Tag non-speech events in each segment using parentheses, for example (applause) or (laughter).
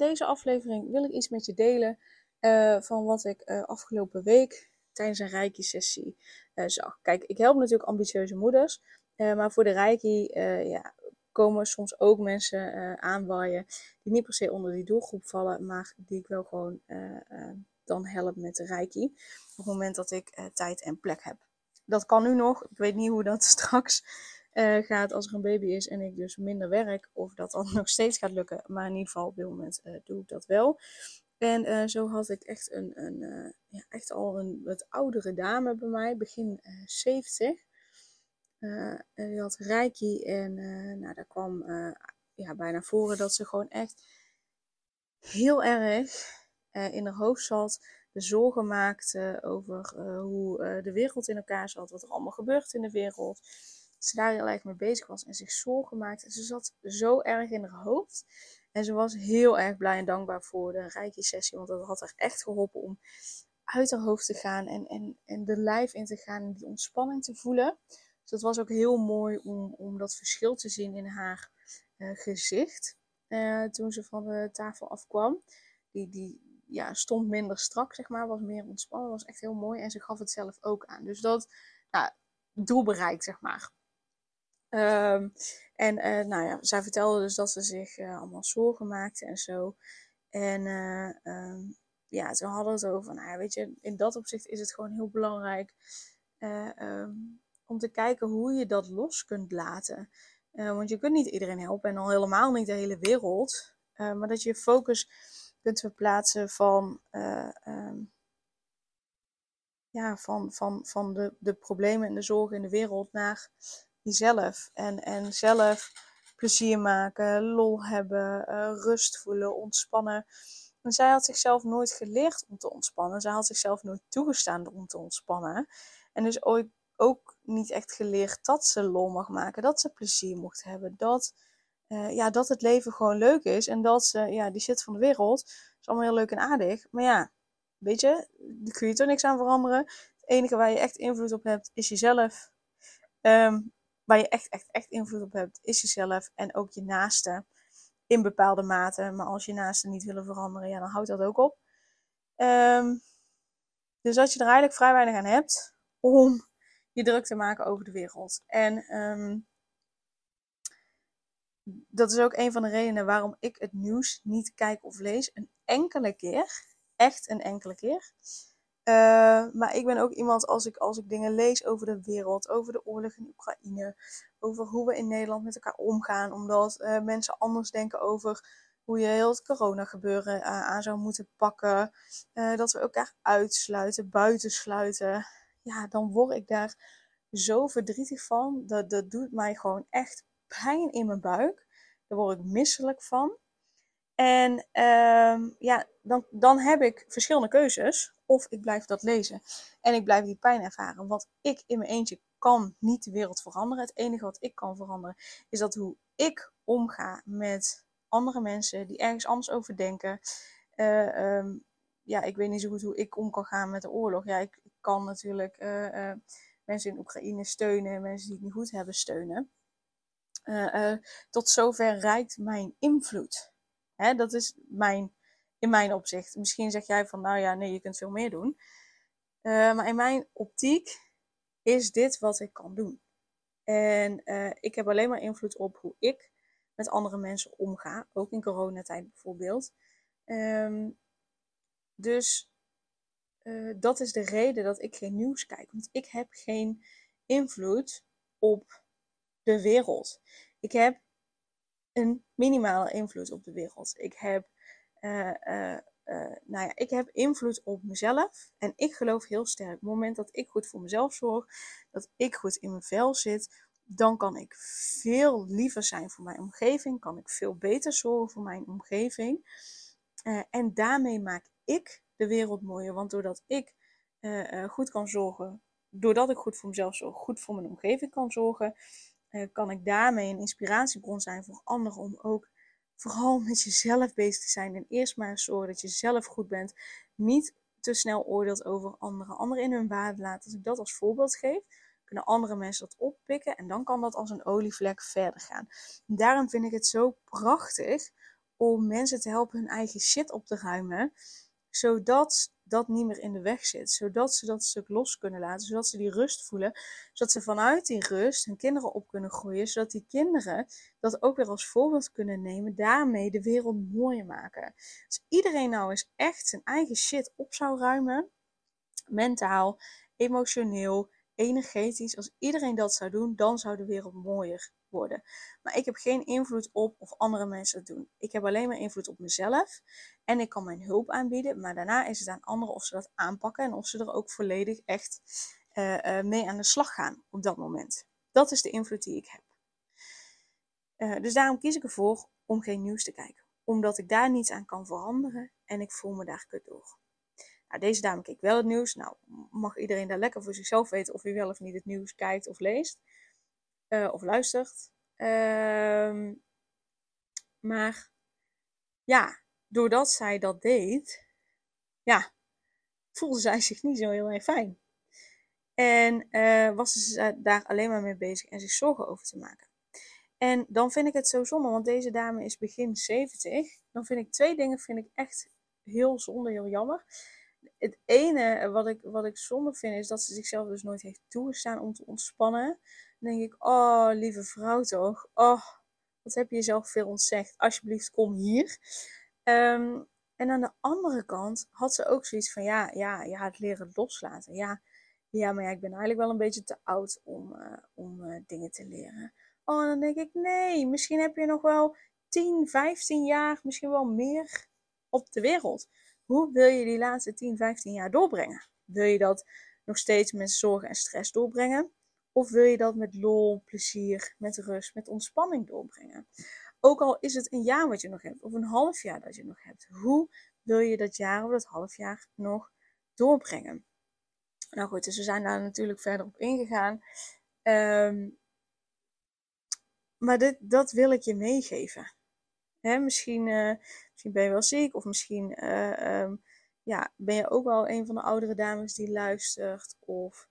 Deze aflevering wil ik iets met je delen uh, van wat ik uh, afgelopen week tijdens een Reiki-sessie uh, zag. Kijk, ik help natuurlijk ambitieuze moeders, maar voor de Reiki ja, komen soms ook mensen aanwaaien die niet per se onder die doelgroep vallen, maar die ik wel gewoon dan help met de Reiki op het moment dat ik tijd en plek heb. Dat kan nu nog, ik weet niet hoe dat (laughs) straks uh, gaat als er een baby is en ik dus minder werk, of dat dan (laughs) nog steeds gaat lukken. Maar in ieder geval op dit moment uh, doe ik dat wel. En uh, zo had ik echt, een, een ja, echt al een wat oudere dame bij mij, begin 70. en die had reiki en nou, daar kwam ja, bijna voor dat ze gewoon echt heel erg in haar hoofd zat. De zorgen maakte over hoe de wereld in elkaar zat, wat er allemaal gebeurt in de wereld ze daar heel erg mee bezig was en zich zorgen maakte. Ze zat zo erg in haar hoofd. En ze was heel erg blij en dankbaar voor de rijke sessie. Want dat had haar echt geholpen om uit haar hoofd te gaan en, en, en de lijf in te gaan en die ontspanning te voelen. Dus dat was ook heel mooi om, om dat verschil te zien in haar uh, gezicht. Uh, toen ze van de tafel afkwam. Die, die ja, stond minder strak, zeg maar. Was meer ontspannen. Was echt heel mooi. En ze gaf het zelf ook aan. Dus dat, nou, doel bereikt, zeg maar. Um, en uh, nou ja, zij vertelde dus dat ze zich uh, allemaal zorgen maakte en zo. En uh, ja, toen hadden we het over, nou weet je, in dat opzicht is het gewoon heel belangrijk um, om te kijken hoe je dat los kunt laten. want je kunt niet iedereen helpen en al helemaal niet de hele wereld. maar dat je je focus kunt verplaatsen van, ja, van, van, van de, de problemen en de zorgen in de wereld naar jezelf. En, en zelf plezier maken, lol hebben, uh, rust voelen, ontspannen. En zij had zichzelf nooit geleerd om te ontspannen. Zij had zichzelf nooit toegestaan om te ontspannen. En dus ooit ook niet echt geleerd dat ze lol mag maken, dat ze plezier mocht hebben, dat, uh, ja, dat het leven gewoon leuk is en dat ze, ja, die shit van de wereld is allemaal heel leuk en aardig. Maar ja, weet je, daar kun je toch niks aan veranderen. Het enige waar je echt invloed op hebt is jezelf. Um, waar je echt, echt, echt invloed op hebt, is jezelf en ook je naaste. In bepaalde mate. Maar als je naasten niet willen veranderen, ja, dan houdt dat ook op. Um, dus dat je er eigenlijk vrij weinig aan hebt om je druk te maken over de wereld. En um, dat is ook een van de redenen waarom ik het nieuws niet kijk of lees. Een enkele keer. Echt een enkele keer. Uh, maar ik ben ook iemand, als ik, als ik dingen lees over de wereld, over de oorlog in Oekraïne, over hoe we in Nederland met elkaar omgaan, omdat uh, mensen anders denken over hoe je heel het corona gebeuren uh, aan zou moeten pakken, dat we elkaar uitsluiten, buitensluiten, ja, dan word ik daar zo verdrietig van. Dat, dat doet mij gewoon echt pijn in mijn buik. Daar word ik misselijk van. En ehm, ja, dan, dan heb ik verschillende keuzes. Of ik blijf dat lezen en ik blijf die pijn ervaren. Want ik in mijn eentje kan niet de wereld veranderen. Het enige wat ik kan veranderen is dat hoe ik omga met andere mensen die ergens anders over denken. Uh, um, ja, ik weet niet zo goed hoe ik om kan gaan met de oorlog. Ja, ik, kan natuurlijk uh, uh, mensen in Oekraïne steunen, mensen die het niet goed hebben steunen. tot zover reikt mijn invloed. Hè, dat is mijn in mijn opzicht. Misschien zeg jij van, nou ja, nee, je kunt veel meer doen. Uh, maar in mijn optiek is dit wat ik kan doen. En uh, ik heb alleen maar invloed op hoe ik met andere mensen omga. Ook in coronatijd bijvoorbeeld. Um, dus uh, dat is de reden dat ik geen nieuws kijk. Want ik heb geen invloed op de wereld. Ik heb een minimale invloed op de wereld. Ik heb uh, uh, nou ja, ik heb invloed op mezelf. En ik geloof heel sterk. Op het moment dat ik goed voor mezelf zorg, dat ik goed in mijn vel zit, dan kan ik veel liever zijn voor mijn omgeving. Kan ik veel beter zorgen voor mijn omgeving. en daarmee maak ik de wereld mooier. Want doordat ik goed kan zorgen, doordat ik goed voor mezelf zorg, goed voor mijn omgeving kan zorgen, kan ik daarmee een inspiratiebron zijn voor anderen om ook vooral met jezelf bezig te zijn. En eerst maar zorgen dat je zelf goed bent. Niet te snel oordeelt over anderen. Anderen in hun waarde laten. Als ik dat als voorbeeld geef, kunnen andere mensen dat oppikken. En dan kan dat als een olievlek verder gaan. daarom vind ik het zo prachtig om mensen te helpen hun eigen shit op te ruimen. Zodat dat niet meer in de weg zit. Zodat ze dat stuk los kunnen laten. Zodat ze die rust voelen. Zodat ze vanuit die rust hun kinderen op kunnen groeien. Zodat die kinderen dat ook weer als voorbeeld kunnen nemen. Daarmee de wereld mooier maken. Als iedereen nou eens echt zijn eigen shit op zou ruimen. Mentaal, emotioneel, energetisch. Als iedereen dat zou doen, dan zou de wereld mooier worden. Maar ik heb geen invloed op of andere mensen het doen. Ik heb alleen maar invloed op mezelf. En ik kan mijn hulp aanbieden. Maar daarna is het aan anderen of ze dat aanpakken. En of ze er ook volledig echt uh, uh, mee aan de slag gaan op dat moment. Dat is de invloed die ik heb. Uh, dus daarom kies ik ervoor om geen nieuws te kijken. Omdat ik daar niets aan kan veranderen. En ik voel me daar kut door. Deze dame keek wel het nieuws. Nou, mag iedereen daar lekker voor zichzelf weten of hij wel of niet het nieuws kijkt of leest. Uh, of luistert. Uh, maar ja, doordat zij dat deed, ja, voelde zij zich niet zo heel erg fijn. En uh, was ze daar alleen maar mee bezig en zich zorgen over te maken. En dan vind ik het zo zonde, want deze dame is begin 70. Dan vind ik twee dingen vind ik echt heel zonde, heel jammer het ene wat ik, wat ik zonde vind is dat ze zichzelf dus nooit heeft toegestaan om te ontspannen. Dan denk ik, oh lieve vrouw toch, oh wat heb je jezelf veel ontzegd. Alsjeblieft kom hier. Um, en aan de andere kant had ze ook zoiets van, ja, ja, ja het leren loslaten. Ja, ja, maar ja, ik ben eigenlijk wel een beetje te oud om, uh, om uh, dingen te leren. Oh, dan denk ik, nee, misschien heb je nog wel 10, 15 jaar, misschien wel meer op de wereld. Hoe wil je die laatste 10, 15 jaar doorbrengen? Wil je dat nog steeds met zorg en stress doorbrengen? Of wil je dat met lol, plezier, met rust, met ontspanning doorbrengen? Ook al is het een jaar wat je nog hebt, of een half jaar dat je nog hebt. Hoe wil je dat jaar of dat half jaar nog doorbrengen? Nou goed, dus we zijn daar natuurlijk verder op ingegaan. Um, maar dit, dat wil ik je meegeven. Hè, misschien, uh, misschien ben je wel ziek of misschien uh, um, ja, ben je ook wel een van de oudere dames die luistert. Of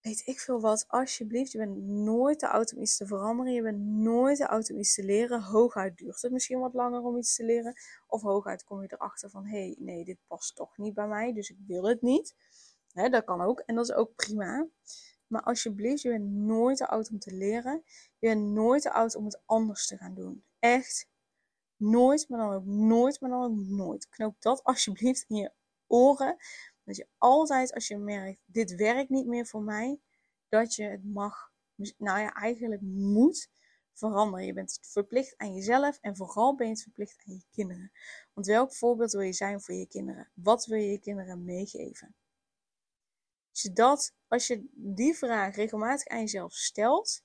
weet ik veel wat. Alsjeblieft, je bent nooit te oud om iets te veranderen. Je bent nooit te oud om iets te leren. Hooguit duurt het misschien wat langer om iets te leren. Of hooguit kom je erachter van, hé, hey, nee, dit past toch niet bij mij, dus ik wil het niet. Hè, dat kan ook en dat is ook prima. Maar alsjeblieft, je bent nooit te oud om te leren. Je bent nooit te oud om het anders te gaan doen. Echt Nooit, maar dan ook nooit, maar dan ook nooit. Knoop dat alsjeblieft in je oren. Dat je altijd, als je merkt, dit werkt niet meer voor mij, dat je het mag, nou ja, eigenlijk moet veranderen. Je bent verplicht aan jezelf en vooral ben je het verplicht aan je kinderen. Want welk voorbeeld wil je zijn voor je kinderen? Wat wil je je kinderen meegeven? Je, dat, als je die vraag regelmatig aan jezelf stelt,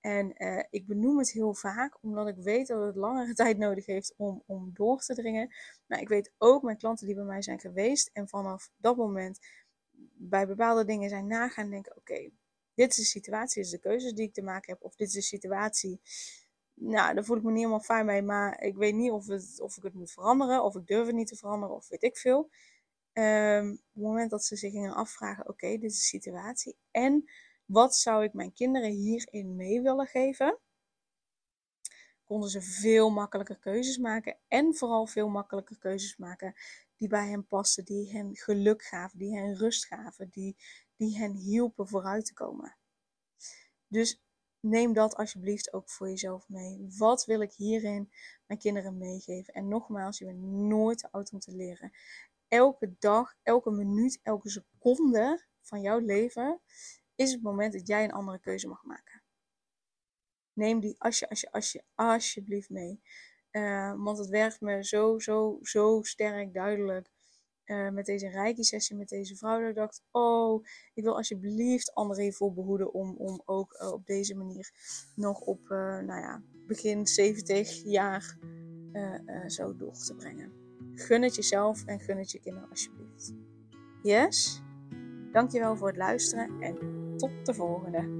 en uh, ik benoem het heel vaak, omdat ik weet dat het langere (laughs) tijd nodig heeft om, om door te dringen. Maar ik weet ook mijn klanten die bij mij zijn geweest en vanaf dat moment bij bepaalde dingen zijn nagaan denken: oké, dit is de situatie, dit is de keuzes die ik te maken heb, of dit is de situatie. Nou, daar voel ik me niet helemaal fijn mee, maar ik weet niet of, het, of ik het moet veranderen, of ik durf het niet te veranderen, of weet ik veel. Um, op het moment dat ze zich gingen afvragen: oké, dit is de situatie. En wat zou ik mijn kinderen hierin mee willen geven? Konden ze veel makkelijker keuzes maken en vooral veel makkelijker keuzes maken die bij hen pasten, die hen geluk gaven, die hen rust gaven, die, die hen hielpen vooruit te komen. Dus neem dat alsjeblieft ook voor jezelf mee. Wat wil ik hierin mijn kinderen meegeven? En nogmaals, je bent nooit te oud om te leren. Elke dag, elke minuut, elke seconde van jouw leven is het moment dat jij een andere keuze mag maken. Neem die als je, als je, als je, alsjeblieft mee. Uh, want het werkt me zo, zo, zo sterk duidelijk. Uh, met deze reiki-sessie met deze vrouw. Dat ik dacht, oh, ik wil alsjeblieft anderen hiervoor behoeden om, om ook uh, op deze manier nog op, nou ja, begin 70 jaar zo door te brengen. gun het jezelf en gun het je kinderen alsjeblieft. Yes? Dankjewel voor het luisteren en tot de volgende.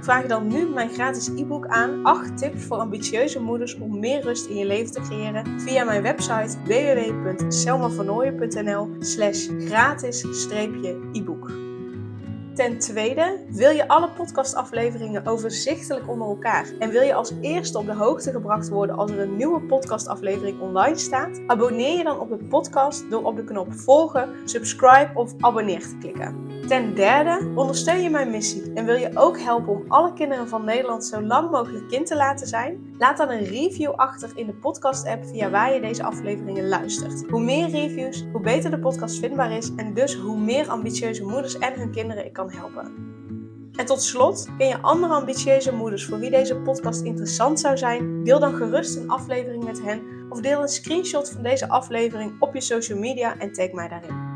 Vraag dan nu mijn gratis e-book aan 8 tips voor ambitieuze moeders om meer rust in je leven te creëren via mijn website www.selmavernooien.nl slash gratis-e-book. Ten tweede, wil je alle podcastafleveringen overzichtelijk onder elkaar en wil je als eerste op de hoogte gebracht worden als er een nieuwe podcastaflevering online staat? Abonneer je dan op de podcast door op de knop volgen, subscribe of abonneer te klikken. Ten derde, ondersteun je mijn missie en wil je ook helpen om alle kinderen van Nederland zo lang mogelijk kind te laten zijn? Laat dan een review achter in de podcast-app via waar je deze afleveringen luistert. Hoe meer reviews, hoe beter de podcast vindbaar is en dus hoe meer ambitieuze moeders en hun kinderen ik kan helpen. En tot slot, ken je andere ambitieuze moeders voor wie deze podcast interessant zou zijn? Deel dan gerust een aflevering met hen of deel een screenshot van deze aflevering op je social media en tag mij daarin.